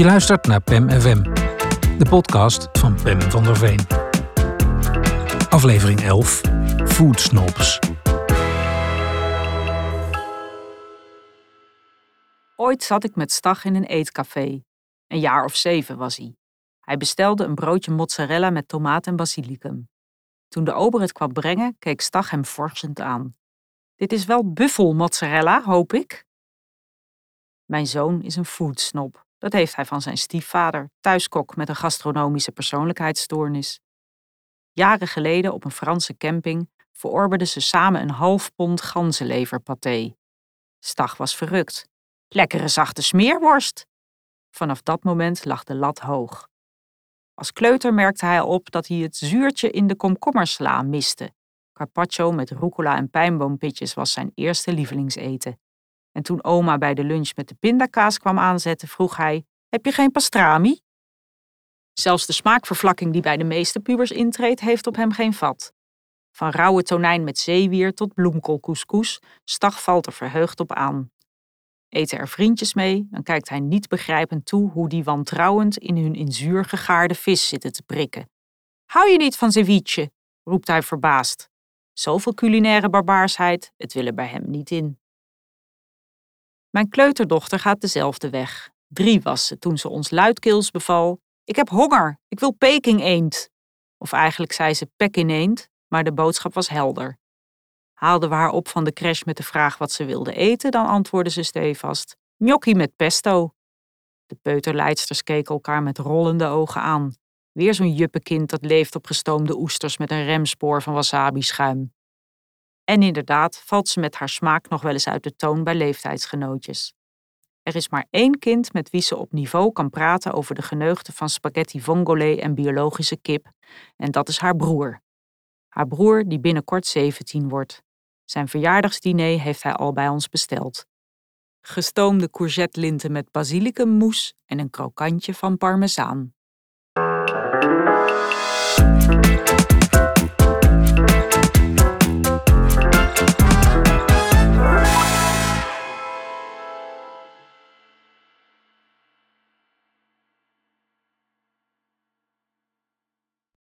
Je luistert naar PEM FM, de podcast van Pem van der Veen. Aflevering 11: Food Snobs. Ooit zat ik met Stag in een eetcafé. Een jaar of zeven was hij. Hij bestelde een broodje mozzarella met tomaat en basilicum. Toen de ober het kwam brengen, keek Stag hem forsend aan. Dit is wel buffelmozzarella, hoop ik? Mijn zoon is een foodsnob. Dat heeft hij van zijn stiefvader, thuiskok met een gastronomische persoonlijkheidsstoornis. Jaren geleden op een Franse camping verorberden ze samen een half pond ganzenleverpaté. Stag was verrukt. Lekkere zachte smeerworst. Vanaf dat moment lag de lat hoog. Als kleuter merkte hij op dat hij het zuurtje in de komkommersla miste. Carpaccio met rucola en pijnboompitjes was zijn eerste lievelingseten. En toen oma bij de lunch met de pindakaas kwam aanzetten, vroeg hij: Heb je geen pastrami? Zelfs de smaakvervlakking die bij de meeste pubers intreedt, heeft op hem geen vat. Van rauwe tonijn met zeewier tot bloemkoolcouscous, Stag valt er verheugd op aan. Eten er vriendjes mee, dan kijkt hij niet begrijpend toe hoe die wantrouwend in hun in zuur gegaarde vis zitten te prikken. Hou je niet van ceviche? roept hij verbaasd. Zoveel culinaire barbaarsheid, het wil er bij hem niet in. Mijn kleuterdochter gaat dezelfde weg. Drie was ze toen ze ons luidkeels beval: Ik heb honger, ik wil Peking eend. Of eigenlijk zei ze Pekin eend, maar de boodschap was helder. Haalden we haar op van de crash met de vraag wat ze wilde eten, dan antwoordde ze stevast: Gnocchi met pesto. De peuterleidsters keken elkaar met rollende ogen aan. Weer zo'n juppekind dat leeft op gestoomde oesters met een remspoor van wasabi-schuim. En inderdaad valt ze met haar smaak nog wel eens uit de toon bij leeftijdsgenootjes. Er is maar één kind met wie ze op niveau kan praten over de geneugten van spaghetti vongole en biologische kip, en dat is haar broer. Haar broer die binnenkort 17 wordt. Zijn verjaardagsdiner heeft hij al bij ons besteld. Gestoomde courgettelinten met basilicummousse en een krokantje van parmezaan.